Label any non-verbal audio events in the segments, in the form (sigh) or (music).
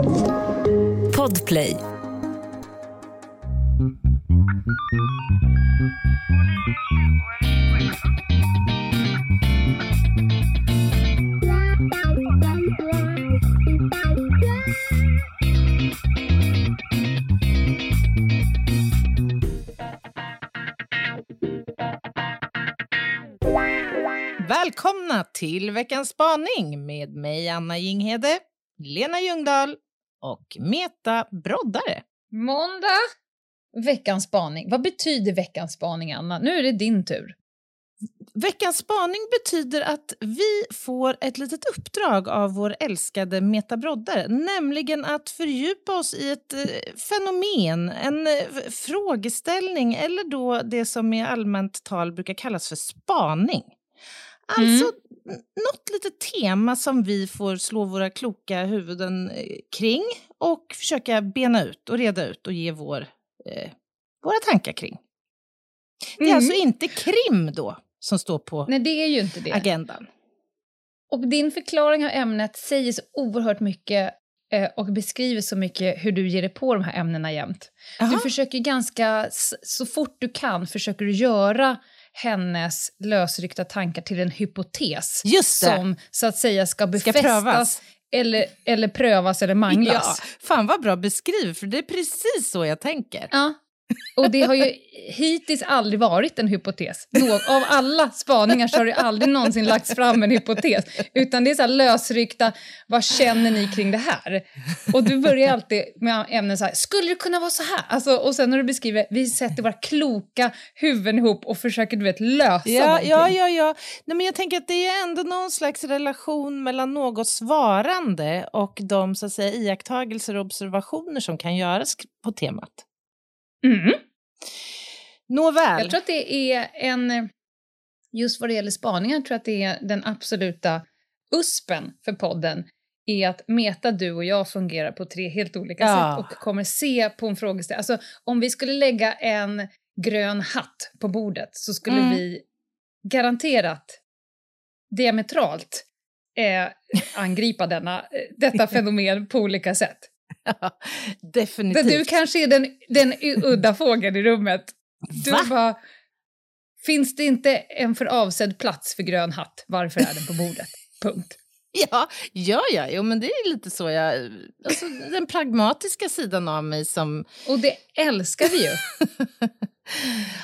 Podplay. Välkomna till veckans spaning med mig Anna Jinghede, Lena Ljungdahl och Meta Broddare. Måndag, veckans spaning. Vad betyder veckans spaning, Anna? Nu är det din tur. Veckans spaning betyder att vi får ett litet uppdrag av vår älskade Meta Broddare, nämligen att fördjupa oss i ett eh, fenomen, en eh, frågeställning eller då det som i allmänt tal brukar kallas för spaning. Alltså mm. något litet tema som vi får slå våra kloka huvuden eh, kring och försöka bena ut och reda ut och ge vår, eh, våra tankar kring. Det är Mm. alltså inte krim då som står på Nej, det är ju inte det. agendan. Och din förklaring av ämnet säger så oerhört mycket eh, och beskriver så mycket hur du ger dig på de här ämnena jämt. Du Jaha. försöker ganska, så fort du kan, försöker du göra hennes lösryckta tankar till en hypotes som så att säga ska befästas prövas. Eller, eller prövas eller Ja, manglas. fan vad bra beskrivet, för det är precis så jag tänker. Ja. Och det har ju hittills aldrig varit en hypotes. Nå- av alla spaningar så har det aldrig någonsin lagts fram en hypotes. Utan det är så här lösryckta, vad känner ni kring det här? Och du börjar alltid med ämnen så här, skulle det kunna vara så här? Alltså, och sen när du beskriver, vi sätter våra kloka huvuden ihop och försöker du vet lösa Ja, någonting. ja, ja, ja. Nej, men jag tänker att det är ändå någon slags relation mellan något svarande och de så att säga, iakttagelser och observationer som kan göras på temat. Mm. Nåväl. Jag tror att det är en... Just vad det gäller spaningar tror jag att det är den absoluta uspen för podden är att Meta, du och jag fungerar på tre helt olika Ja. sätt och kommer se på en frågeställning. Alltså om vi skulle lägga en grön hatt på bordet så skulle Mm. vi garanterat diametralt eh, angripa denna, eh, detta (laughs) fenomen på olika sätt. (laughs) Definitivt. du kanske är den, den udda fågeln i rummet. Du Va? bara, finns det inte en för avsedd plats för grön hatt? Varför är den på bordet? (laughs) Punkt. Ja, ja, ja, jo, men det är lite så jag... Alltså, den pragmatiska sidan av mig som... Och det älskar vi ju. (laughs)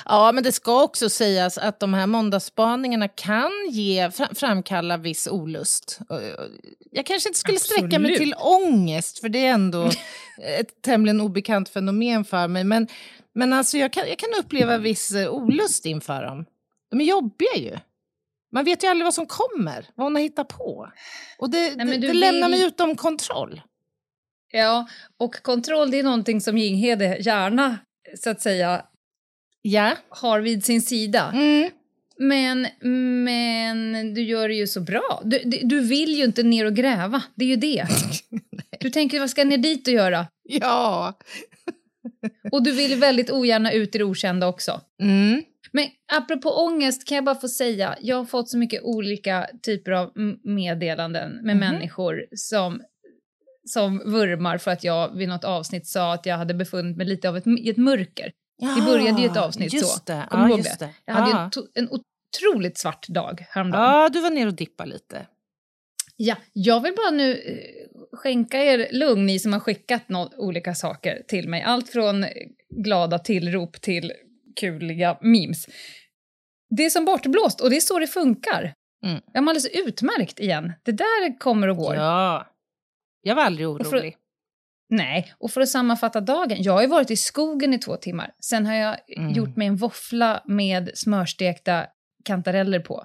Ja, men det ska också sägas att de här måndagsspaningarna kan ge, fram, framkalla viss olust. Jag kanske inte skulle sträcka mig Absolut. till ångest, för det är ändå (laughs) ett tämligen obekant fenomen för mig. Men, men alltså jag, kan, jag kan uppleva viss eh, olust inför dem. De är jobbiga ju. Man vet ju aldrig vad som kommer, vad hon har hittat på. Och det, men det, det lämnar vill- mig utom kontroll. Ja, och kontroll det är någonting som Jinghede gärna, så att säga, Ja. har vid sin sida. Mm. Men, men du gör det ju så bra. Du, du- vill ju inte ner och gräva, det är ju det. (laughs) Du tänker, vad ska jag ner dit och göra? Ja. (laughs) Och du vill väldigt ogärna ut i det okända också. Mm. Men apropå ångest kan jag bara få säga, jag har fått så mycket olika typer av meddelanden med Mhm. människor som, som vurmar för att jag vid något avsnitt sa att jag hade befunnit mig lite av ett, i ett mörker. Det började ju ett avsnitt just så. Det. Kommer ja, just det? Jag hade ja. en, en otroligt svart dag häromdagen. ja, du var ner och dippade lite. Ja, jag vill bara nu eh, skänka er lugn, ni som har skickat nå- olika saker till mig. Allt från glada tillrop till kuliga memes. Det är som bortblåst och det är så det funkar. Mm. Jag mår alldeles utmärkt igen. Det där kommer och går. Ja. Jag var aldrig orolig. Nej, och för att sammanfatta dagen. Jag har ju varit i skogen i två timmar. Sen har jag Mm. gjort mig en våffla med smörstekta kantareller på.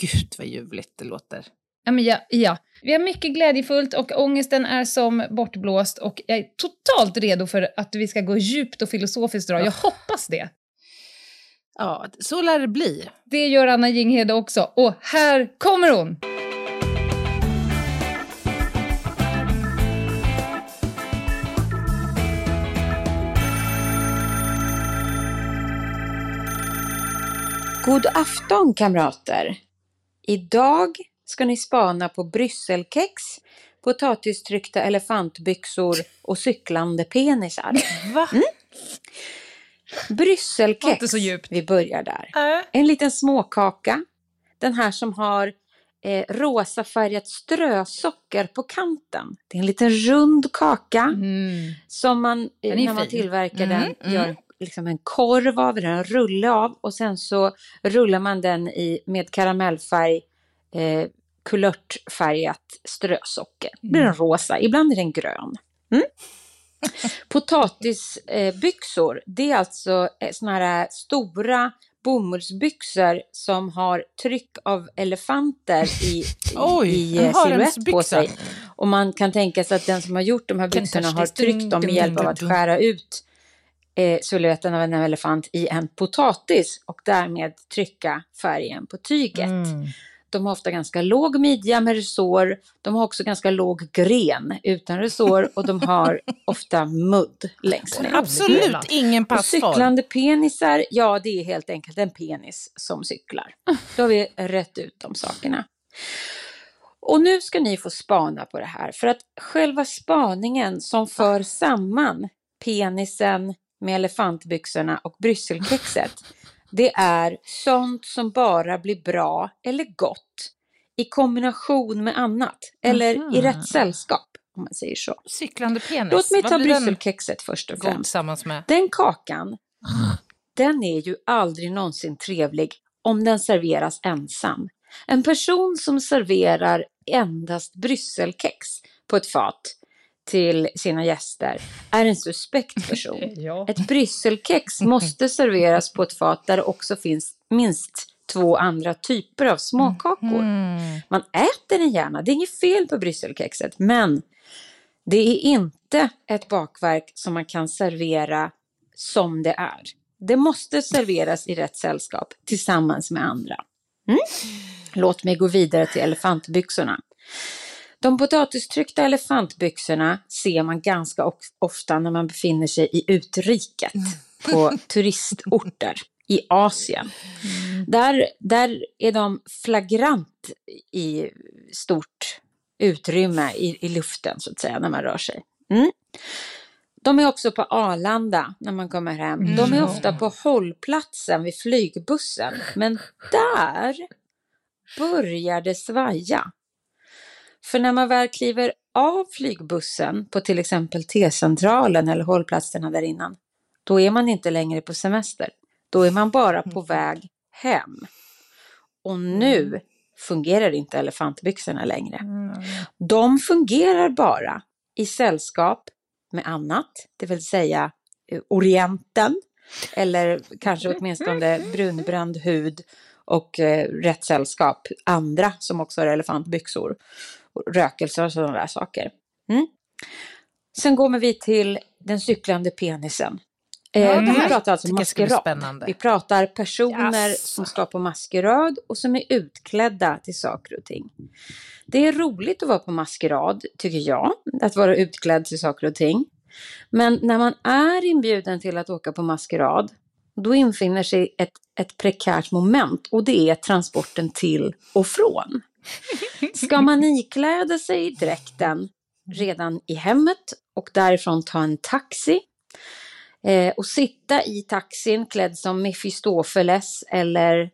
Gud vad ljuvligt det låter. Ja, men ja, ja. Vi har mycket glädjefullt och ångesten är som bortblåst och jag är totalt redo för att vi ska gå djupt och filosofiskt idag. Jag hoppas det. Ja, så lär det bli. Det gör Anna Jinghede också. Och här kommer hon! God afton kamrater! Idag ska ni spana på brysselkex potatistryckta elefantbyxor och cyklande penisar. Va? Var Brysselkex, inte så djupt. vi börjar där. Äh, En liten småkaka. Den här som har eh, rosafärgat strösocker på kanten. Det är en liten rund kaka Mm. som man, eh, när man fin. tillverkar Mm, den, mm. gör liksom en korv av en rulle av och sen så rullar man den i med karamellfärg, eh, kulörtfärgat strösocker. Det blir den rosa, ibland är den grön. Mm. (laughs) Potatisbyxor, det är alltså eh, såna här stora bomullsbyxor som har tryck av elefanter i, i, (laughs) Oj, i en eh, silhuett på sig. Och man kan tänka sig att den som har gjort de här byxorna har tryckt dem med hjälp av att skära ut eh, silhuetten av en elefant i en potatis och därmed trycka färgen på tyget. Mm. De har ofta ganska låg midja med resår. De har också ganska låg gren utan resår och de har (laughs) ofta mudd längst ner. Absolut ingen passform. cyklande penisar, ja det är helt enkelt en penis som cyklar. Då har vi rätt ut de sakerna. Och nu ska ni få spana på det här, för att själva spaningen som för samman penisen med elefantbyxorna och brysselkexet, det är sånt som bara blir bra eller gott i kombination med annat, eller i Mhm. rätt sällskap, om man säger så. Cyklande penis. Låt mig ta brysselkexet först och främst. tillsammans med? Den kakan, den är ju aldrig någonsin trevlig om den serveras ensam. En person som serverar endast brysselkex på ett fat till sina gäster är en suspekt person. (laughs) Ja. Ett brysselkex måste serveras på ett fat där det också finns minst två andra typer av småkakor. Mm. Man äter den gärna, det är inget fel på brysselkexet, men det är inte ett bakverk som man kan servera som det är. Det måste serveras i rätt sällskap tillsammans med andra. Mm? Låt mig gå vidare till elefantbyxorna. De potatistryckta elefantbyxorna ser man ganska of- ofta när man befinner sig i utriket på (laughs) turistorter i Asien. Där, där är de flagrant i stort utrymme i, i luften så att säga när man rör sig. Mm. De är också på Arlanda när man kommer hem. De är Mm. ofta på hållplatsen vid flygbussen. Men där börjar det svaja. För när man väl kliver av flygbussen på till exempel T-centralen eller hållplatserna där innan, då är man inte längre på semester. Då är man bara på väg hem. Och nu fungerar inte elefantbyxorna längre. De fungerar bara i sällskap med annat, det vill säga eh, Orienten eller kanske åtminstone brunbränd hud och eh, rätt sällskap, andra som också har elefantbyxor, och rökelser och sådana där saker. Mm. Sen kommer vi till den cyklande penisen. Eh, Ja, det vi pratar alltså maskerad. Vi pratar personer Jaså. som ska på maskerad och som är utklädda till saker och ting. Det är roligt att vara på maskerad, tycker jag, att vara utklädd till saker och ting. Men när man är inbjuden till att åka på maskerad, då infinner sig ett, ett prekärt moment och det är transporten till och från. Ska man ikläda sig dräkten redan i hemmet och därifrån ta en taxi eh, och sitta i taxin klädd som Mefistofeles eller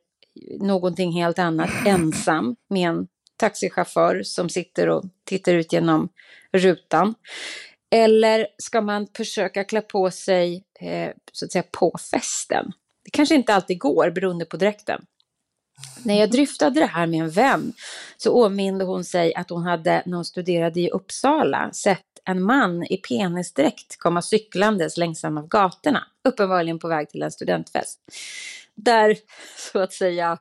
någonting helt annat ensam med en taxichaufför som sitter och tittar ut genom rutan. Eller ska man försöka klä på sig eh, så att säga på festen? Det kanske inte alltid går beroende på dräkten. När jag dryftade det här med en vän så åminde hon sig att hon hade, när hon studerade i Uppsala, sett en man i penisdräkt komma cyklandes längs en av gatorna, uppenbarligen på väg till en studentfest. Där, så att säga,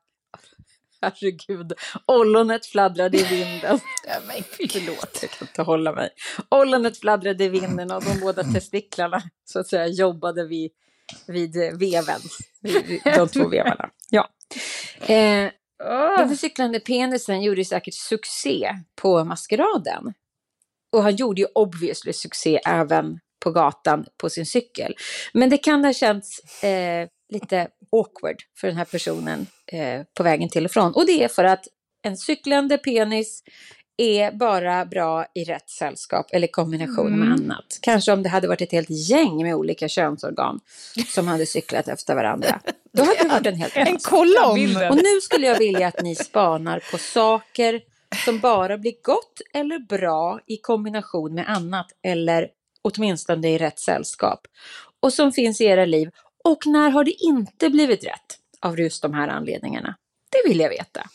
herregud, ollonet fladdrade i vinden. (laughs) Förlåt, jag kan inte hålla mig. Ollonet fladdrade i vinden och de båda testiklarna, så att säga, jobbade vid, vid veven. (laughs) Vid de två vevarna. Ja. Eh, den cyklande penisen gjorde säkert succé på maskeraden. Och han gjorde ju obviously succé även på gatan på sin cykel. Men det kan ha känts eh, lite awkward för den här personen eh, på vägen till och från. Och det är för att en cyklande penis är bara bra i rätt sällskap eller kombination med Mm. annat. Kanske om det hade varit ett helt gäng med olika könsorgan som hade cyklat efter varandra. (laughs) Då hade det varit en helt En kolonn! och nu skulle jag vilja att ni spanar på saker som bara blir gott eller bra i kombination med annat eller åtminstone i rätt sällskap. Och som finns i era liv. Och när har det inte blivit rätt av just de här anledningarna? Det vill jag veta.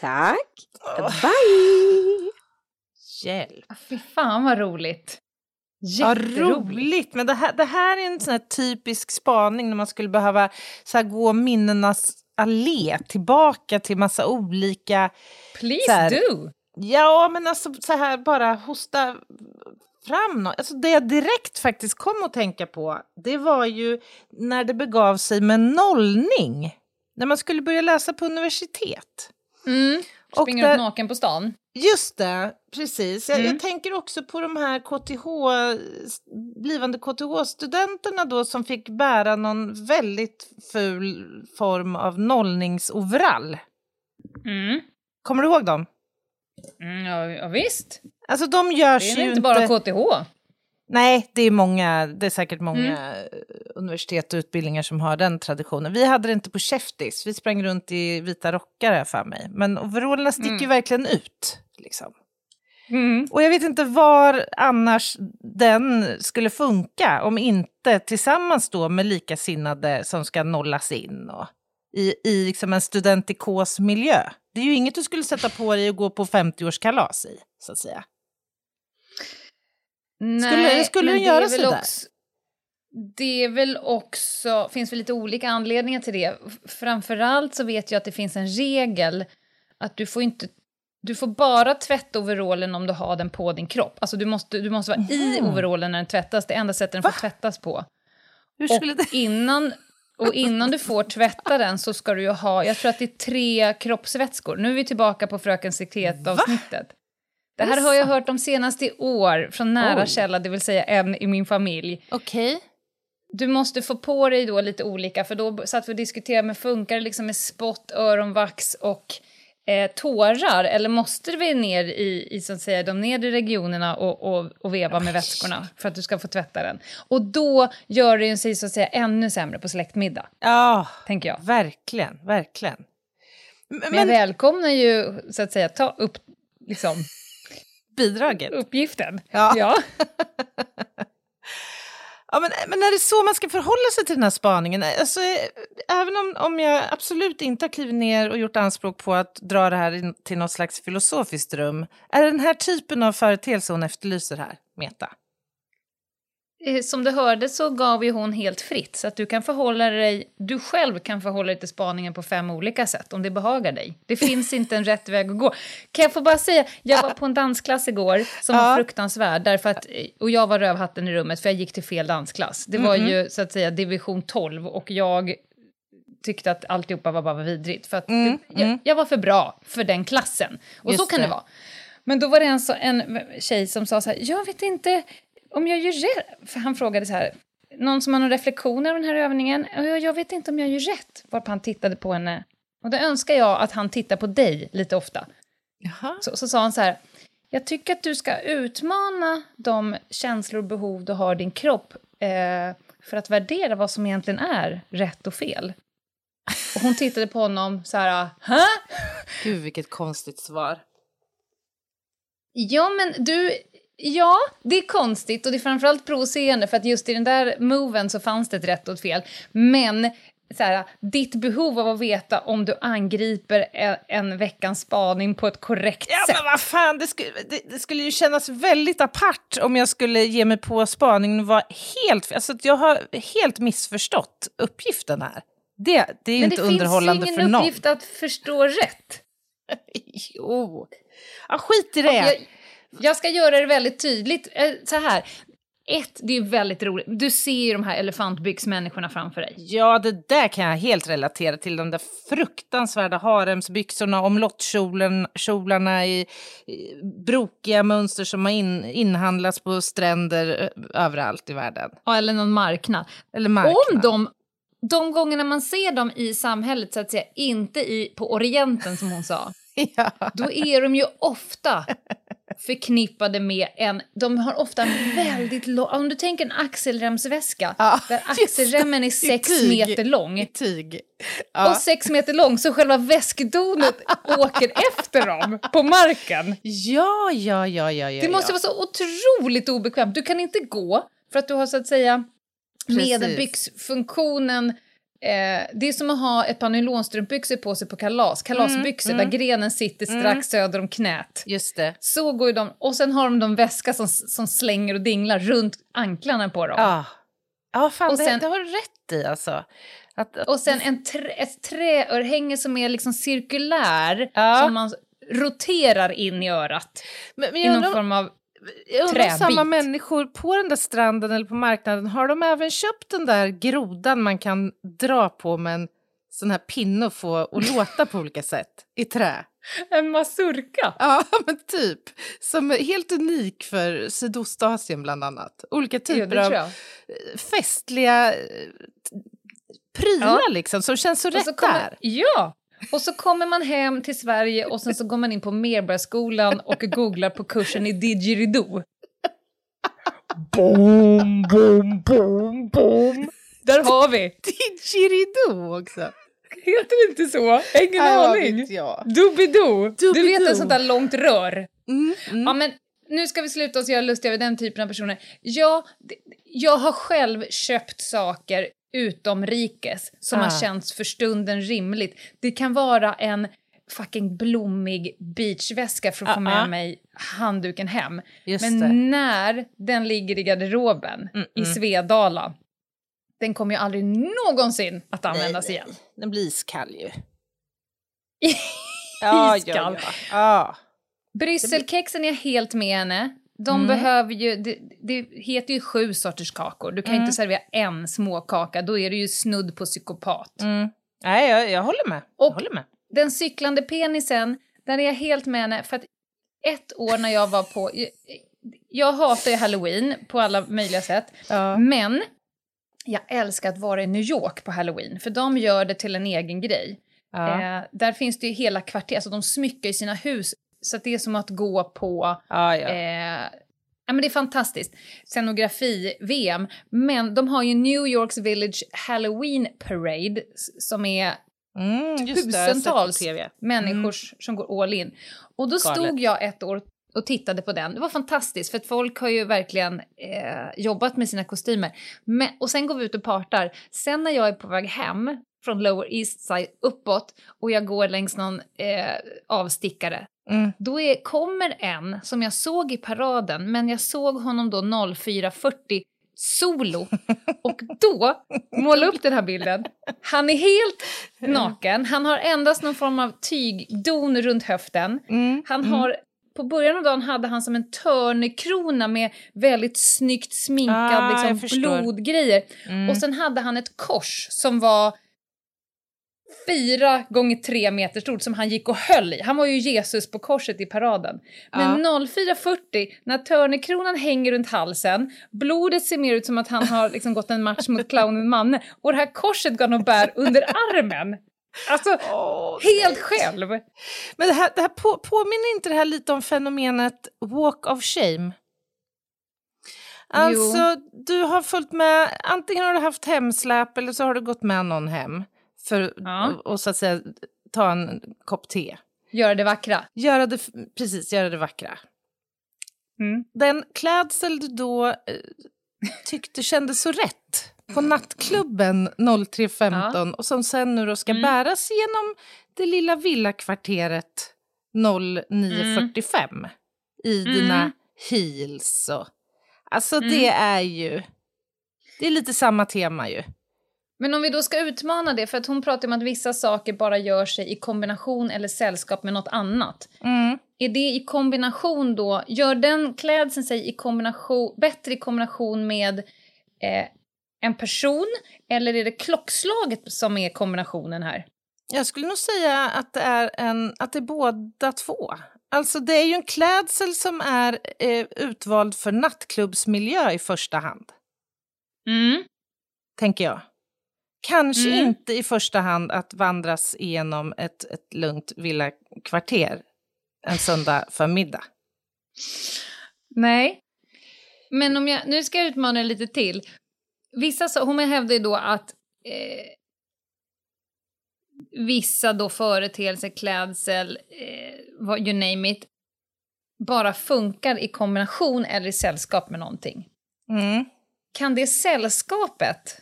Tack! Bye! Hjälp. Fy fan vad roligt. Ja, roligt. Men det här, det här är en sån här typisk spaning när man skulle behöva så här, gå minnenas allé tillbaka till massa olika... Please här- do. Ja, men alltså så här bara hosta fram något. Alltså det jag direkt faktiskt kom att tänka på, det var ju när det begav sig med nollning. När man skulle börja läsa på universitet. Mm. Och Springer där- naken på stan. Just det, precis. Jag, Mm. jag tänker också på de här KTH, blivande KTH-studenterna då som fick bära någon väldigt ful form av nollningsoverall. Mm. Kommer du ihåg dem? Mm, ja, ja, visst. Alltså de görs Det är ju inte bara KTH. Nej, det är många, det är säkert många eh, universitet och utbildningar som har den traditionen. Vi hade det inte på Käftis, vi sprang runt i vita rockar här för mig. Men overallerna sticker ju Mm. verkligen ut. Liksom. Mm. Och jag vet inte var annars den skulle funka om inte tillsammans då med likasinnade som ska nollas in och i, i liksom en studentikos miljö. Det är ju inget du skulle sätta på dig och gå på 50-årskalas i, så att säga. Nej, skulle men den det göra är väl sådär? också- Det är väl också, finns väl lite olika anledningar till det. Framförallt så vet jag att det finns en regel att du får inte du får bara tvätta overallen om du har den på din kropp. Alltså du måste, du måste vara i overallen när den tvättas. Det är enda sättet den Va? får tvättas på. Hur skulle Och det... innan, och innan du får tvätta den så ska du ju ha, jag tror att det är tre kroppsvätskor. Nu är vi tillbaka på Fröken Sekret-avsnittet. Det Är här har jag hört de senaste år från nära Oj. källa, det vill säga en i min familj. Okej. Du måste få på dig då lite olika, för då satt vi och diskuterade, men funkar det liksom med spott, öronvax och eh, tårar? Eller måste vi ner i, i så att säga, de nedre regionerna och, och, och veva med vätskorna för att du ska få tvätta den? Och då gör det ju sig så att säga ännu sämre på släktmiddag, Ja, tänker jag. verkligen, verkligen. Men, Men jag välkomnar ju, så att säga, ta upp liksom, (laughs) bidraget. uppgiften. Ja. ja. (laughs) Ja, men, men är det så man ska förhålla sig till den här spaningen? Alltså, även om, om jag absolut inte har klivit ner och gjort anspråk på att dra det här in till något slags filosofiskt rum, är det den här typen av företeelse hon efterlyser här, Meta? Eh, Som du hörde så gav ju hon helt fritt, så att du kan förhålla dig, du själv kan förhålla dig till spaningen på fem olika sätt, om det behagar dig. Det finns (laughs) inte en rätt väg att gå. Kan jag få bara säga, jag var på en dansklass igår som var fruktansvärd, därför att, eh, och jag var rövhatten i rummet, för jag gick till fel dansklass. Det var ju så att säga division 12, och jag tyckte att alltihopa var bara vidrigt, för att Mm, det, jag, jag var för bra för den klassen. Och Just så kan det det. vara. Men då var det en, så, en tjej som sa så här, jag vet inte om jag gör rätt. För han frågade så här, någon som har någon reflektion över den här övningen? Jag, jag vet inte om jag gör rätt. Varpå han tittade på henne. Och då önskar jag att han tittar på dig lite ofta. Jaha. Så, så sa han så här, jag tycker att du ska utmana de känslor och behov du har i din kropp eh, för att värdera vad som egentligen är rätt och fel. Och hon tittade på honom så här, Hä? Gud, vilket konstigt svar. Ja, men du... Ja, det är konstigt och det är framförallt provocerande för att just i den där moven så fanns det ett rätt och ett fel. Men så här, ditt behov av att veta om du angriper en, en veckans spaning på ett korrekt Ja, sätt. men vad fan, det skulle, det, det skulle ju kännas väldigt apart om jag skulle ge mig på spaningen och vara helt... Alltså, jag har helt missförstått uppgiften här. Det, det är ju Men inte det finns ju underhållande ingen för någon. uppgift att förstå rätt. (laughs) jo. Ja, skit i det. Jag, jag ska göra det väldigt tydligt. Eh, Så här. Ett, det är väldigt roligt. Du ser ju de här elefantbyxmänniskorna framför dig. Ja, det där kan jag helt relatera till. De där fruktansvärda haremsbyxorna, omlottkjolarna i, i brokiga mönster som har in, inhandlats på stränder ö, överallt i världen. Ja, Eller någon marknad. Eller marknad. Om de, de gångerna man ser dem i samhället, så att säga, inte i, på Orienten som hon sa, (laughs) Ja. då är de ju ofta förknippade med en... De har ofta en väldigt lång... Om du tänker en axelremsväska, Ja, där det. axelremmen är sex tyg. meter lång. I. Ja. Och sex meter lång, så själva väskdonet (laughs) åker efter dem på marken. ja, ja, ja, ja, ja. Det måste ja. vara så otroligt obekvämt. Du kan inte gå för att du har så att säga Precis. medelbyxfunktionen. Eh, det är som att ha ett par nylonstrumpbyxor på sig på kalas. Kalasbyxor Mm, där grenen sitter strax söder om knät. Just det. Så går ju de. Och sen har de de väska som, som slänger och dinglar runt anklarna på dem. Ja. Ja, fan, Och det, sen- det har du rätt i alltså. Att, Och sen en trä, ett träörhänge som är liksom cirkulär, Ja. som man roterar in i örat. men, men I någon undrar, form av... jag undrar om samma människor på den där stranden eller på marknaden, har de även köpt den där grodan man kan dra på med en sån här pinne och få och (laughs) låta på olika sätt i trä? En mazurka! Ja, (laughs) men typ. Som är helt unik för Sydostasien bland annat. Olika Ja, typer det av eh, festliga eh, prylar Ja. liksom, som känns så Och rätt så kommer, där. ja! Och så kommer man hem till Sverige och sen så går man in på Medborgarskolan och googlar på kursen i didgeridoo. Boom, boom, boom, boom. Där har vi! Didgeridoo också. Heter det inte så? Ingen Nej, vad aning. Doobidoo. Du vet ett sånt där långt rör. Mm, mm. Ja, men nu ska vi sluta oss göra lustiga över den typen av personer. Ja, jag har själv köpt saker utomrikes som Ah. har känts för stunden rimligt. Det kan vara en fucking blommig beachväska för att få Ah, med ah. mig handduken hem. Just Men det. när den ligger i garderoben Mm, i mm. Svedala, den kommer ju aldrig någonsin att användas igen. Den blir iskall ju. (laughs) Ja, ja, Iskall. ja. ja. Brysselkexen är helt med henne. De Mm. behöver ju, det, det heter ju sju sorters kakor. Du kan Mm. inte servera en småkaka, då är du ju snudd på psykopat. Mm. Nej, jag, jag håller med. jag håller med. Den cyklande penisen, där är jag helt med henne. För att ett år när jag var på... Jag, jag hatar ju halloween på alla möjliga sätt. Ja. Men jag älskar att vara i New York på halloween, för de gör det till en egen grej. Ja. Eh, där finns det ju hela kvarter, alltså de smyckar ju sina hus. Så det är som att gå på Ja, ja. Eh, ja, men det är fantastiskt. Scenografi-VM. Men de har ju New Yorks Village Halloween Parade som är Mm, tusentals TV. människor som går all in. Och då Galet. stod jag ett år och tittade på den. Det var fantastiskt, för att folk har ju verkligen eh, jobbat med sina kostymer. Men, och sen går vi ut och partar. Sen när jag är på väg hem från Lower East Side uppåt och jag går längs någon eh, avstickare Mm. då är, kommer en som jag såg i paraden, men jag såg honom då 04.40 solo. Och då, (laughs) måla upp den här bilden, han är helt naken, han har endast någon form av tygdon runt höften. Mm. Han har, på början av dagen hade han som en törnekrona med väldigt snyggt sminkad Ah, liksom, blodgrejer. Mm. Och sen hade han ett kors som var fyra gånger tre meter stort som han gick och höll i. Han var ju Jesus på korset i paraden. Men 04.40, när törnekronan hänger runt halsen, blodet ser mer ut som att han har liksom gått en match mot clownen Manne och det här korset går han och bär under armen. Alltså, Åh, helt själv. Men det här, det här på, påminner inte det här lite om fenomenet walk of shame? Alltså, du har följt med, antingen har du haft hemsläp eller så har du gått med någon hem för Ja. och, och så att säga ta en kopp te. Göra det vackra. Göra det, precis, göra det vackra. Mm. Den klädsel du då eh, tyckte kändes så rätt på nattklubben 03.15 och som sen nu då ska Mm. bäras genom det lilla villakvarteret 09.45 i Mm. dina heels. Och, alltså Mm. det är ju, det är lite samma tema ju. Men om vi då ska utmana det, för att hon pratar om att vissa saker bara gör sig i kombination eller sällskap med något annat. Mm. Är det i kombination då, gör den klädseln sig i kombination, bättre i kombination med eh, en person eller är det klockslaget som är kombinationen här? Jag skulle nog säga att det är, en, att det är båda två. Alltså det är ju en klädsel som är eh, utvald för nattklubbsmiljö i första hand, Mm. tänker jag. Kanske Mm. inte i första hand att vandras igenom ett, ett lugnt villakvarter en söndag förmiddag. Nej. Men om jag, nu ska jag utmana er lite till. Vissa, så- hon hävdar ju då att eh, vissa då företeelser, klädsel, eh, you name it, bara funkar i kombination eller i sällskap med någonting. Mm. Kan det sällskapet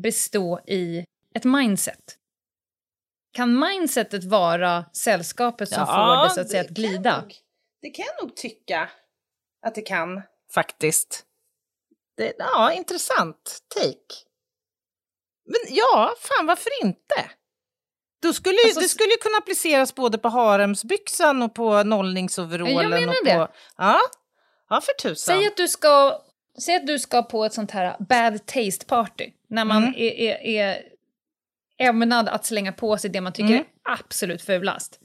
bestå i ett mindset? Kan mindsetet vara sällskapet som får det så att säga att kan glida? jag nog- det kan jag nog tycka att det kan, faktiskt. Det, ja, intressant take. Men ja, fan varför inte? Då skulle, Alltså, det skulle ju kunna appliceras både på haremsbyxan och på nollningsoverallen. Jag menar och det. På, ja. ja, för tusan. Säg att du ska, säg att du ska på ett sånt här bad taste party, när man Mm. är, är, är ämnad att slänga på sig det man tycker Mm. är absolut fulast.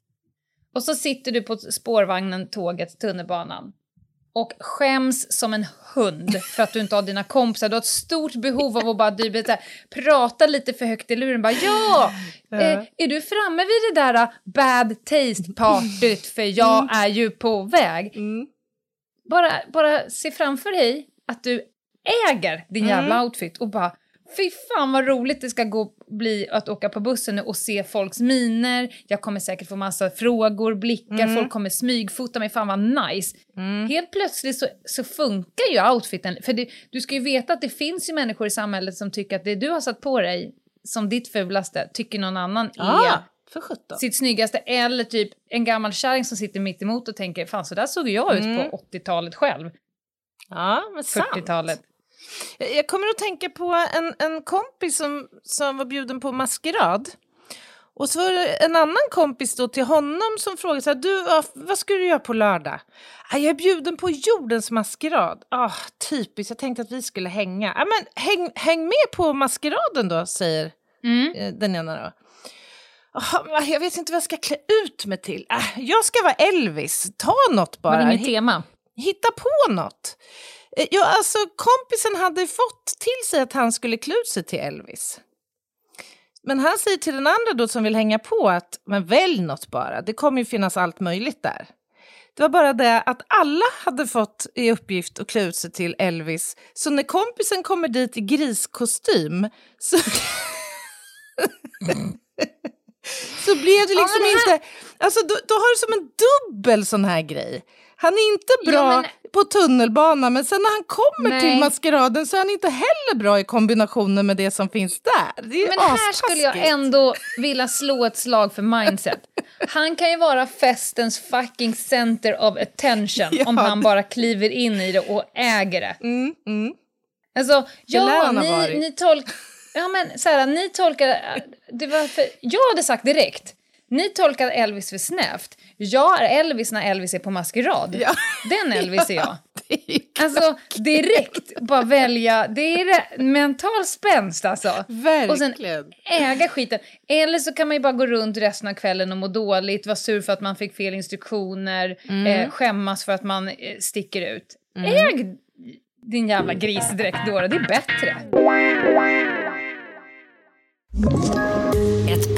Och så sitter du på spårvagnen, tåget, tunnelbanan och skäms som en hund för att du inte har dina kompisar. Du har ett stort behov av att bara du, här, prata lite för högt i luren. Bara, ja, eh, är du framme vid det där uh, bad taste partyt för jag är ju på väg? Mm. bara, bara se framför dig att du äger din jävla outfit och bara fy fan vad roligt det ska gå bli att åka på bussen nu och se folks miner. Jag kommer säkert få massa frågor, blickar, folk kommer smygfota mig, fan vad nice. Helt plötsligt så, så funkar ju outfiten, för det, du ska ju veta att det finns ju människor i samhället som tycker att det du har satt på dig som ditt fulaste tycker någon annan är för sjutton. sitt snyggaste eller typ en gammal kärring som sitter mitt emot och tänker fan så där såg jag ut Mm. på 80-talet själv, Ja, men sant. 40-talet. Jag kommer att tänka på en, en kompis som, som var bjuden på maskerad. Och så var det en annan kompis då till honom som frågade så här, du, vad, ska du göra på lördag? "Ah, jag är bjuden på jordens maskerad. Ah, typiskt, jag tänkte att vi skulle hänga. Ah, men häng, häng med på maskeraden då, säger Mm. eh, den ena då. Ah, jag vet inte vad jag ska klä ut mig till. Ah, jag ska vara Elvis, ta något Var det bara. inget tema? hitta på något. Eh, Ja, alltså kompisen hade fått till sig att han skulle klä ut sig till Elvis. Men han säger till den andra då som vill hänga på att men välj något bara, det kommer ju finnas allt möjligt där. Det var bara det att alla hade fått i uppgift att klä ut sig till Elvis. Så när kompisen kommer dit i griskostym så, (laughs) så blev det liksom det här- inte... Alltså då, då har du som en dubbel sån här grej. Han är inte bra Ja, men- på tunnelbana men sen när han kommer Nej. till maskeraden så är han inte heller bra i kombinationen med det som finns där. Det är Men här skulle jag ändå vilja slå ett slag för mindset. Han kan ju vara festens fucking center of attention (laughs) Ja, om han bara kliver in i det och äger det. Mm, mm. Alltså, ja, ni, ni tolkar... Ja, men så här, ni tolkar... Det var för, jag hade sagt direkt. Ni tolkar Elvis för snävt. Jag är Elvis när Elvis är på maskerad. Ja. Den Elvis är jag. (laughs) Det är Alltså, direkt bara välja. Det är mental spänst alltså. Och sen verkligen. äga skiten. Eller så kan man ju bara gå runt resten av kvällen och må dåligt, vara sur för att man fick fel instruktioner, eh, skämmas för att man eh, sticker ut. Äg din jävla grisdräkt då, det är bättre.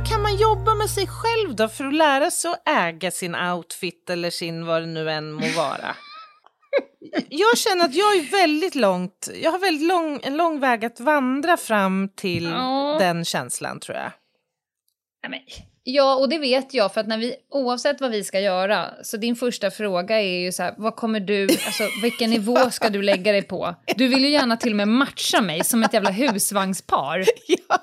Hur, kan man jobba med sig själv då för att lära sig att äga sin outfit eller sin vad det nu än må vara? Jag känner att jag är väldigt långt, jag har väldigt lång, en lång väg att vandra fram till Ja. den känslan tror jag. Nej, ja, och det vet jag, för att när vi, oavsett vad vi ska göra, så din första fråga är ju så här, vad kommer du, alltså vilken nivå ska du lägga dig på? Du vill ju gärna till och med matcha mig som ett jävla husvagnspar. (laughs) Ja,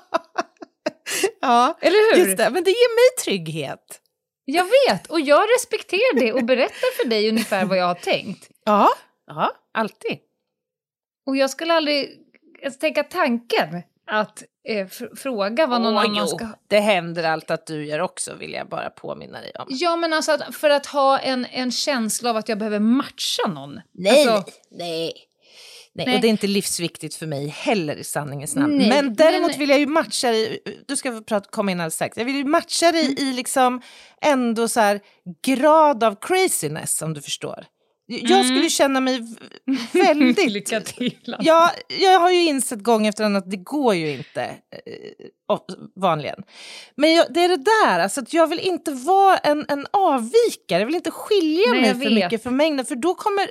(laughs) Eller hur? just det. Men det ger mig trygghet. Jag vet, och jag respekterar det och berättar för dig ungefär vad jag har tänkt. Ja, ja alltid. Och jag skulle aldrig ens tänka tanken att eh, fr- fråga vad någon Åh, annan jo. ska... Det händer allt att du gör också, vill jag bara påminna dig om. Ja, men alltså att, för att ha en, en känsla av att jag behöver matcha någon. Nej, Alltså, nej. Nej, och det är inte livsviktigt för mig heller i sanningens namn. Nej, men däremot men- vill jag ju matcha dig, du ska prata, komma in alldeles strax, jag vill ju matcha dig Mm. i liksom ändå så här grad av craziness om du förstår. Jag Mm. skulle känna mig (laughs) väldigt... Lycka till. Ja, jag har ju insett gång efter annan att det går ju inte eh, vanligen. Men jag, det är det där, alltså att jag vill inte vara en, en avvikare, jag vill inte skilja Nej, mig för mycket från mängden för då kommer...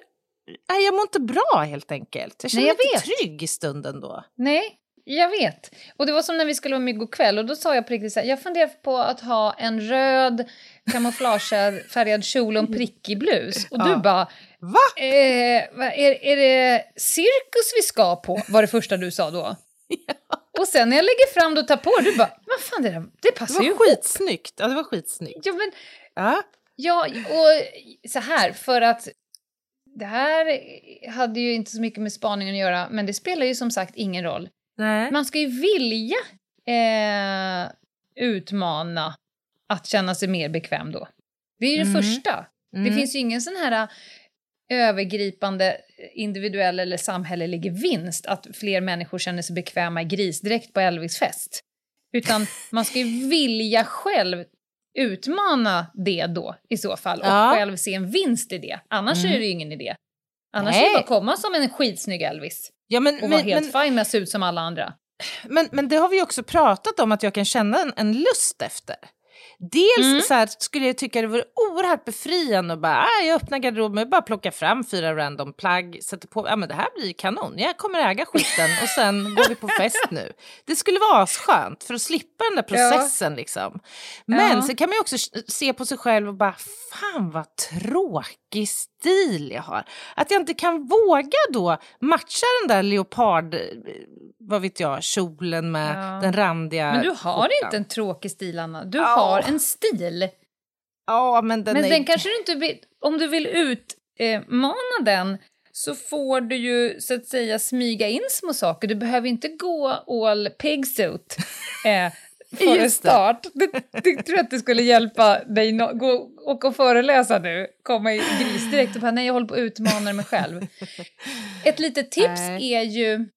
Nej, jag mår inte bra helt enkelt. Jag känner Nej, mig jag inte vet. trygg i stunden då. Nej, jag vet. Och det var som när vi skulle vara med igår kväll och då sa jag på riktigt så här, jag funderar på att ha en röd kamouflagefärgad kjol och en prickig blus. Och du Ja. bara, Va? eh, vad- är, är det cirkus vi ska på? Var det första du sa då. (laughs) Och sen när jag lägger fram det och tar på det, du bara, vad fan det, där, det Det passar ju var ihop. skitsnyggt. Ja, det var skitsnyggt. Ja, men, Ja. ja, och så här, för att det här hade ju inte så mycket med spaningen att göra, men det spelar ju som sagt ingen roll. Nej. Man ska ju vilja eh, utmana att känna sig mer bekväm då. Det är ju det Mm. första. Det Mm. finns ju ingen sån här eh, övergripande individuell eller samhällelig vinst att fler människor känner sig bekväma i grisdräkt på Elvis-fest. Utan (laughs) man ska ju vilja själv utmana det då i så fall och Ja. själv se en vinst i det. Annars Mm. är det ju ingen idé. Annars Nej. är det bara att komma som en skitsnygg Elvis Ja, men, och vara helt men, fine med att se ut som alla andra. men, men det har vi ju också pratat om att jag kan känna en, en lust efter. Dels Mm. så här, skulle jag tycka det vore oerhört befriande att bara, ah, jag öppnar garderoben och bara plocka fram fyra random plagg, sätter på, ja men det här blir kanon, jag kommer äga skiten och sen går vi på fest nu. Det skulle vara asskönt för att slippa den där processen liksom. Men Ja. så kan man ju också se på sig själv och bara, fan vad tråkig stil jag har. Att jag inte kan våga då matcha den där leopard, vad vet jag, kjolen med Ja. den randiga Men du har skjortan. inte en tråkig stil, Anna. Du Ja. har en stil. Ja, men den Men är... den kanske du inte vill... Om du vill utmana den så får du ju så att säga smyga in små saker. Du behöver inte gå all pigsuit eh, (laughs) för en Just det. start. Det, det tror jag att det skulle hjälpa dig. No gå och, och föreläsa nu, komma i grisdräkt och bara nej, jag håller på att utmana mig själv. (laughs) Ett litet tips Nej. är ju...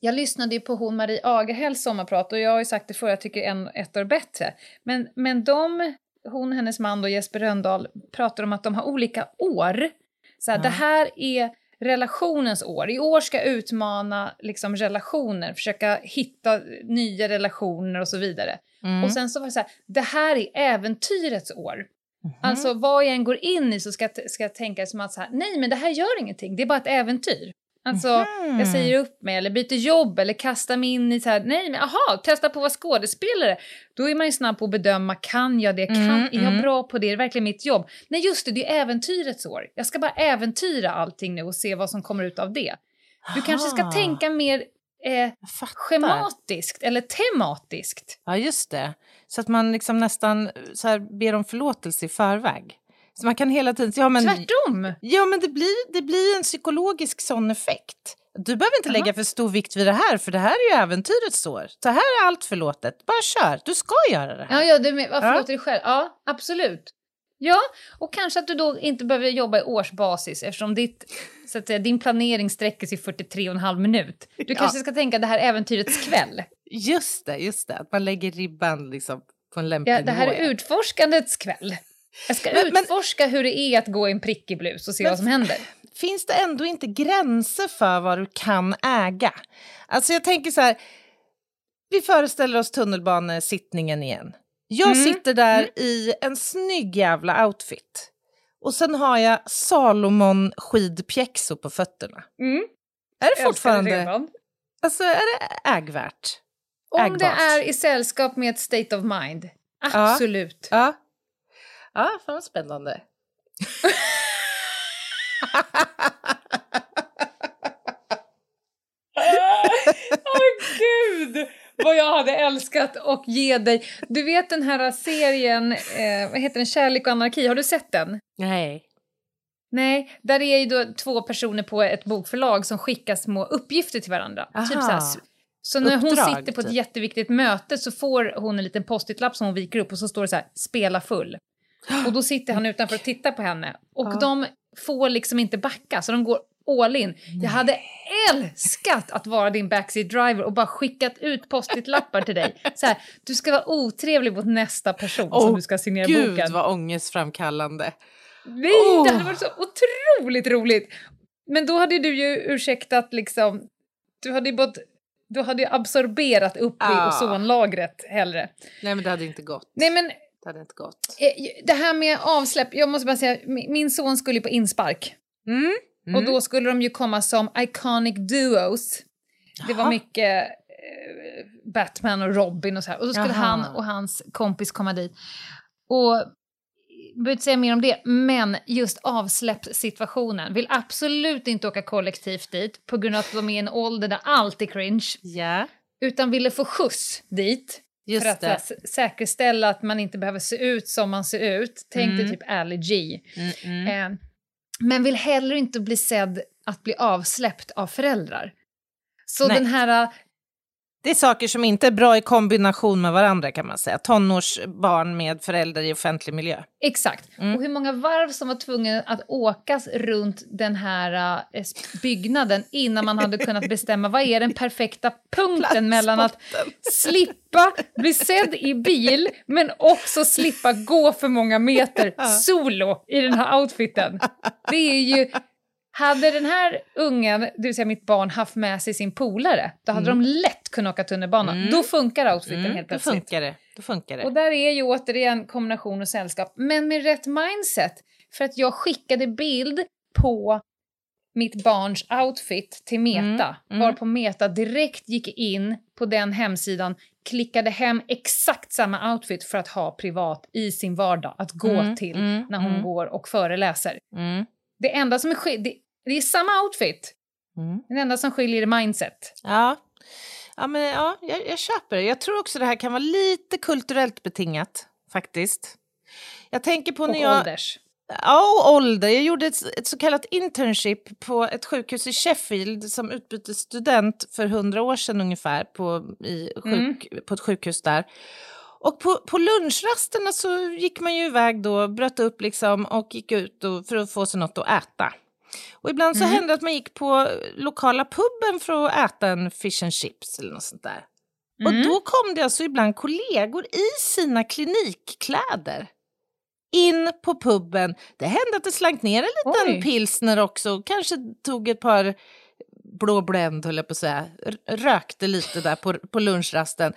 Jag lyssnade ju på hon Marie Agerhälls sommarprat och jag har ju sagt det förr, jag tycker en ett år bättre. Men, men de, hon och hennes man då Jesper Röndahl, pratar om att de har olika år. Så här, Ja. Det här är relationens år. I år ska jag utmana liksom, relationer, försöka hitta nya relationer och så vidare. Mm. Och sen så var det så här, det här är äventyrets år. Mhm. Alltså vad jag än går in i så ska, ska jag tänka som att så här, nej men det här gör ingenting, det är bara ett äventyr. Alltså Mhm. jag säger upp mig eller byter jobb eller kastar mig in i så här, nej men aha, testa på att vara skådespelare. Då är man ju snabb på att bedöma, kan jag det, kan, Mm, är jag mm. bra på det, är det verkligen mitt jobb? Nej just det, det är äventyrets år. Jag ska bara äventyra allting nu och se vad som kommer ut av det. Du kanske ska Aha, tänka mer eh, schematiskt eller tematiskt. Ja, just det. Så att man liksom nästan så här, ber om förlåtelse i förväg. Så man kan hela tiden... Ja, men, Tvärtom! ja, men det blir, det blir en psykologisk sån effekt. Du behöver inte Jaha. lägga för stor vikt vid det här, för det här är ju äventyrets år. Så här är allt förlåtet. Bara kör, du ska göra det. Ja, ja du men, varför Ja. låter dig själv? Ja, absolut. Ja, och kanske att du då inte behöver jobba i årsbasis eftersom ditt, så att säga, din planering sträcker sig 43,5 minut. Du kanske ska tänka det här äventyrets kväll. Just det, just det. Att man lägger ribban liksom på en lämplig Ja, det här nivå. är utforskandets kväll. Jag ska Men- men- utforska hur det är att gå i en prickig blus och se Men- vad som händer. (laughs) finns det ändå inte gränser för vad du kan äga? Alltså jag tänker så här, vi föreställer oss tunnelbanesittningen igen. Jag Mm. sitter där i en snygg jävla outfit. Och sen har jag Salomon skidpjäxor på fötterna. Mm. Är det fortfarande, alltså är det ägvärt? Om ägbart. det är i sällskap med ett state of mind. Absolut. Ja. Ja, fan vad spännande. (laughs) Åh gud! Vad jag hade älskat att ge dig. Du vet den här serien, eh, vad heter den, Kärlek och anarki, har du sett den? Nej. Nej, där är ju då två personer på ett bokförlag som skickar små uppgifter till varandra. Aha. Typ så här, Så när hon Uppdrag, sitter på ett typ. jätteviktigt möte så får hon en liten post-it-lapp som hon viker upp och så står det så här, spela full. Och då sitter han utanför och tittar på henne. Och Ja. de får liksom inte backa, så de går all in. Jag hade älskat att vara din backseat driver och bara skickat ut post-it-lappar till dig. Så här, du ska vara otrevlig mot nästa person som Åh, du ska signera Gud boken. vad ångestframkallande. Nej, Åh. det hade varit så otroligt roligt! Men då hade du ju ursäktat liksom, du hade ju både du hade absorberat upp i Ah. ozonlagret hellre. Nej men det hade inte gått. Nej men Det hade inte gått. eh, det här med avsläpp, jag måste bara säga, min min son skulle ju på inspark. Mm. Och då skulle de ju komma som iconic duos. Det var mycket eh, Batman och Robin och så här. Och då skulle Jaha. han och hans kompis komma dit. Och jag behöver inte säga mer om det, men just avsläppssituationen. Vill absolut inte åka kollektivt dit på grund av att de är i en ålder där allt är cringe. Ja, Utan ville få skjuts dit just för att det. säkerställa att man inte behöver se ut som man ser ut. Tänk dig Mm. typ Ali G. Mm, mm. Eh, men vill heller inte bli sedd att bli avsläppt av föräldrar. Så Nej. den här... Det är saker som inte är bra i kombination med varandra kan man säga. Tonårsbarn med föräldrar i offentlig miljö. Exakt. Mm. Och hur många varv som var tvungna att åkas runt den här eh, byggnaden innan man hade kunnat bestämma vad är den perfekta punkten mellan att slippa bli sedd i bil men också slippa gå för många meter solo i den här outfiten. Det är ju... Hade den här ungen, det vill säga mitt barn, haft med sig sin polare, då hade de lätt kunnat åka tunnelbana. Mm. Då funkar outfiten Mm, helt då plötsligt. funkar det. Då funkar det. Och där är ju återigen kombination och sällskap, men med rätt mindset. För att jag skickade bild på mitt barns outfit till Meta, Mm, mm. varpå Meta direkt gick in på den hemsidan, klickade hem exakt samma outfit för att ha privat i sin vardag att gå Mm, till mm, när hon mm. går och föreläser. Mm. Det enda som är skill- det, är samma outfit, Mm. det enda som skiljer är mindset. Ja, ja, men, ja jag, jag köper det. Jag tror också det här kan vara lite kulturellt betingat, faktiskt. Jag tänker på Och när jag... ålders. Ja, och ålder. Jag gjorde ett, ett så kallat internship på ett sjukhus i Sheffield som utbytesstudent för hundra år sedan ungefär på, i sjuk, på ett sjukhus där. Och på, på lunchrasterna så gick man ju iväg då, bröt upp liksom och gick ut och, för att få sig något att äta. Och ibland så hände det att man gick på lokala puben för att äta en fish and chips eller något sånt där. Och Mm. då kom det alltså ibland kollegor i sina klinikkläder in på puben. Det hände att det slank ner en liten Oj. pilsner också. och Kanske tog ett par blå Blend, höll jag på att säga. Rökte lite där på, på lunchrasten.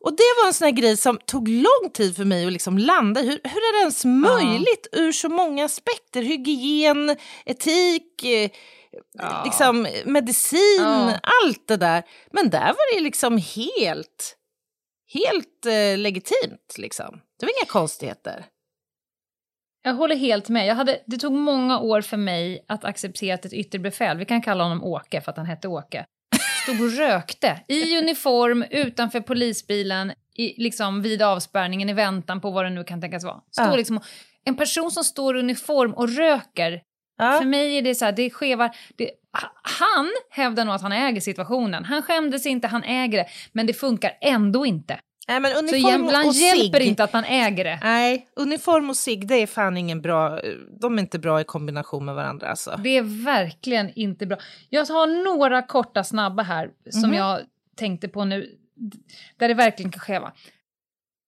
Och det var en sån grej som tog lång tid för mig att liksom landa hur, hur är det ens möjligt ur så många aspekter? Hygien, etik, eh, liksom medicin, Ja. allt det där. Men där var det liksom helt, helt eh, legitimt liksom. Det var inga konstigheter. Jag håller helt med. Jag hade, det tog många år för mig att acceptera att ett yttre befäl, vi kan kalla honom Åke för att han hette Åke, stod och rökte i uniform utanför polisbilen i, liksom vid avspärrningen i väntan på vad det nu kan tänkas vara. Står Ja. liksom, en person som står i uniform och röker, för mig är det så här, det skevar. Det, han hävdar nog att han äger situationen. Han skämdes inte, han äger det, men det funkar ändå inte. Nej, men Så uniform ibland och hjälper cigg- inte att man äger det. Nej, uniform och cigg, det är fan ingen bra... De är inte bra i kombination med varandra alltså. Det är verkligen inte bra. Jag har några korta snabba här som Mhm. jag tänkte på nu, där det verkligen kan skeva.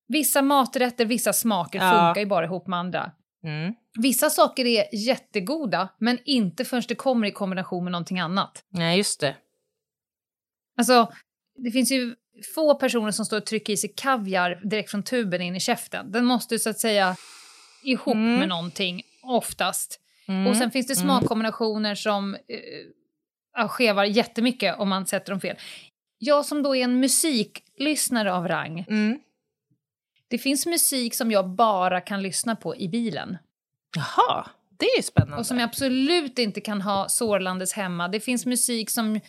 Vissa maträtter, vissa smaker Ja. funkar ju bara ihop med andra. Mm. Vissa saker är jättegoda, men inte förrän det kommer i kombination med någonting annat. Nej, just det. Alltså, det finns ju få personer som står och trycker i sig kaviar direkt från tuben in i käften. Den måste så att säga ihop Mm. med någonting, oftast. Mm. Och sen finns det Mm. smakkombinationer som eh, skevar jättemycket om man sätter dem fel. Jag som då är en musiklyssnare av rang, Mm. det finns musik som jag bara kan lyssna på i bilen. Jaha, det är ju spännande. Och som jag absolut inte kan ha sårlandes hemma. Det finns musik som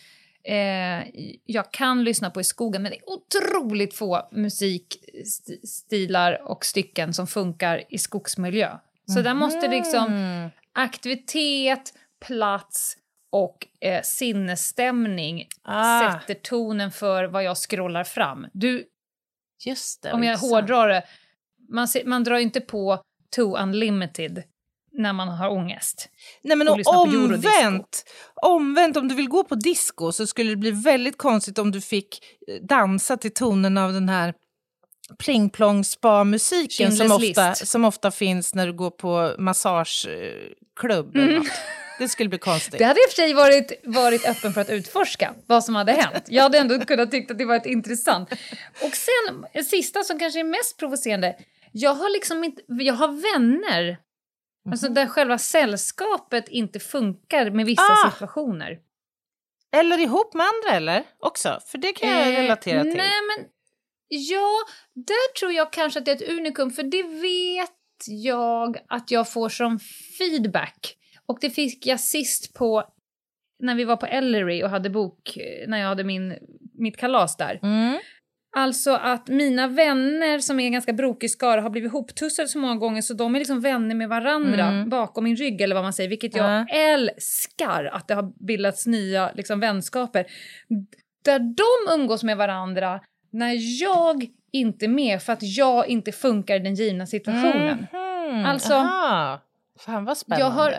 eh, jag kan lyssna på i skogen, men det är otroligt få musikstilar och stycken som funkar i skogsmiljö. Så där måste liksom Mm. aktivitet, plats och eh, sinnesstämning Ah. sätter tonen för vad jag scrollar fram. Du, Just det. om jag hårdrar det, man, ser, man drar ju inte på Too Unlimited när man har ångest. Nej men och och omvänt, omvänt, om du vill gå på disco så skulle det bli väldigt konstigt om du fick eh, dansa till tonen av den här pling plong spa-musiken som ofta, som ofta finns när du går på massageklubb. något. Det skulle bli konstigt. Mm. (laughs) Det hade i och för sig varit, varit öppen för att utforska vad som hade hänt. Jag hade ändå kunnat tycka att det var ett intressant. Och sen, sista som kanske är mest provocerande. Jag har liksom inte, jag har vänner. Alltså där själva sällskapet inte funkar med vissa Ah! situationer. Eller ihop med andra eller? Också, för det kan jag Eh, relatera till. Nej, men ja, där tror jag kanske att det är ett unikum, för det vet jag att jag får som feedback. Och det fick jag sist på när vi var på Ellery och hade bok, eh, när jag hade min, mitt kalas där. Mm. Alltså att mina vänner som är ganska brokig skara har blivit hoptussade så många gånger så de är liksom vänner med varandra Mm. bakom min rygg eller vad man säger, vilket jag Ja. älskar att det har bildats nya liksom, vänskaper. Där de umgås med varandra när jag inte är med för att jag inte funkar i den givna situationen. Mhm. Alltså, Aha. Fan vad spännande. Jag har-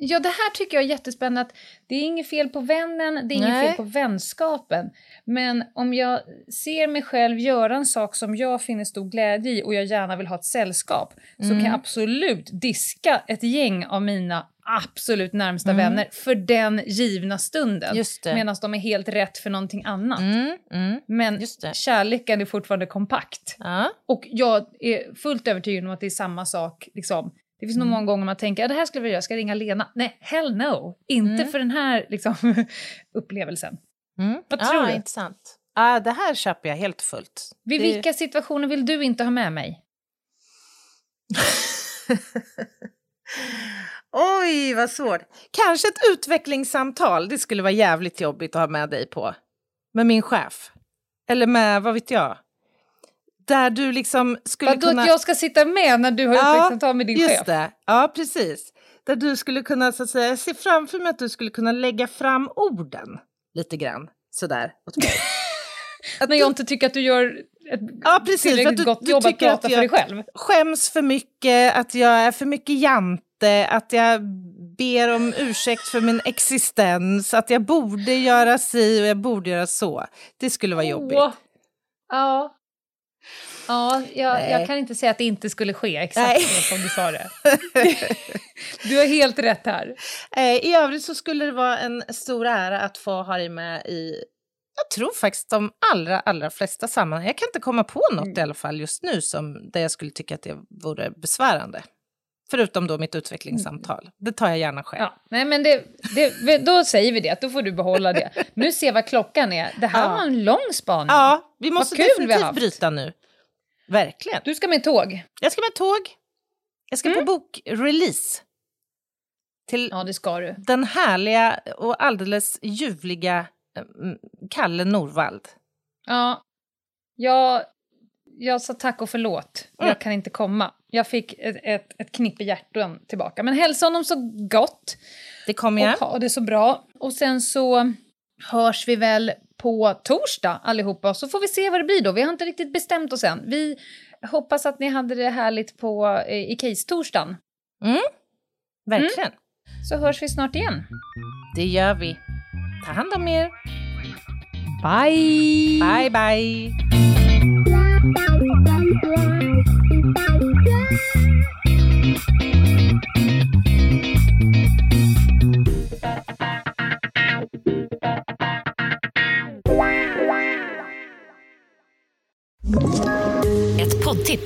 Ja, det här tycker jag är jättespännande. Att det är inget fel på vännen, det är inget Nej. fel på vänskapen. Men om jag ser mig själv göra en sak som jag finner stor glädje i och jag gärna vill ha ett sällskap så Mm. kan jag absolut diska ett gäng av mina absolut närmsta Mm. vänner för den givna stunden. Medan de är helt rätt för någonting annat. Mm, mm. Men kärleken är fortfarande kompakt. Ja. Och jag är fullt övertygad om att det är samma sak. Liksom. Det finns nog Mm. många gånger man tänker att det här skulle jag vilja göra, ska jag ringa Lena? Nej, hell no! Inte Mm. för den här liksom, (laughs) upplevelsen. Mm. Vad tror du? Intressant. Ja, det här köper jag helt fullt. Vid Det- vilka situationer vill du inte ha med mig? (laughs) Oj, vad svårt. Kanske ett utvecklingssamtal. Det skulle vara jävligt jobbigt att ha med dig på. Med min chef. Eller med, vad vet jag. Där du liksom skulle Vadå kunna... att jag ska sitta med när du har Ja, utvecklingssamtal med din Just chef? det, ja precis. Där du skulle kunna, så att säga, jag ser framför mig att du skulle kunna lägga fram orden lite grann. Sådär, åt mig. (laughs) När jag inte tycker att du gör ett Ja, precis, att tillräckligt du- gott du jobb att tycker att prata för dig själv. Skäms för mycket, att jag är för mycket jante, att jag ber om ursäkt för min existens, att jag borde göra si och jag borde göra så. Det skulle vara jobbigt. Åh. Ja. Ja, jag, jag kan inte säga att det inte skulle ske exakt så som du sa det. du har helt rätt här. Eh, I övrigt så skulle det vara en stor ära att få ha dig med i, jag tror faktiskt de allra, allra flesta sammanhang. Jag kan inte komma på något Mm. i alla fall just nu som där jag skulle tycka att det vore besvärande. Förutom då mitt utvecklingssamtal. Det tar jag gärna själv. Ja, nej men det, det, då säger vi det, att då får du behålla det. Nu ser vad klockan är. Det här Ja. var en lång spaning. Ja, vi måste kul definitivt bryta nu. Verkligen. Du ska med tåg. Jag ska med tåg. Jag ska på bokrelease. Till Mm. Ja, det ska du. den härliga och alldeles ljuvliga mm, Kalle Norvald. Ja, jag, jag sa tack och förlåt. Mm. Jag kan inte komma. Jag fick ett, ett, ett knippe hjärtan tillbaka. Men hälsa honom så gott Det kommer jag. och ha det så bra. Och sen så hörs vi väl på torsdag allihopa. Så får vi se vad det blir då. Vi har inte riktigt bestämt oss än. Vi hoppas att ni hade det härligt på, eh, i Case-torsdagen. Verkligen. Så hörs vi snart igen. Det gör vi. Ta hand om er. Bye! Bye, bye.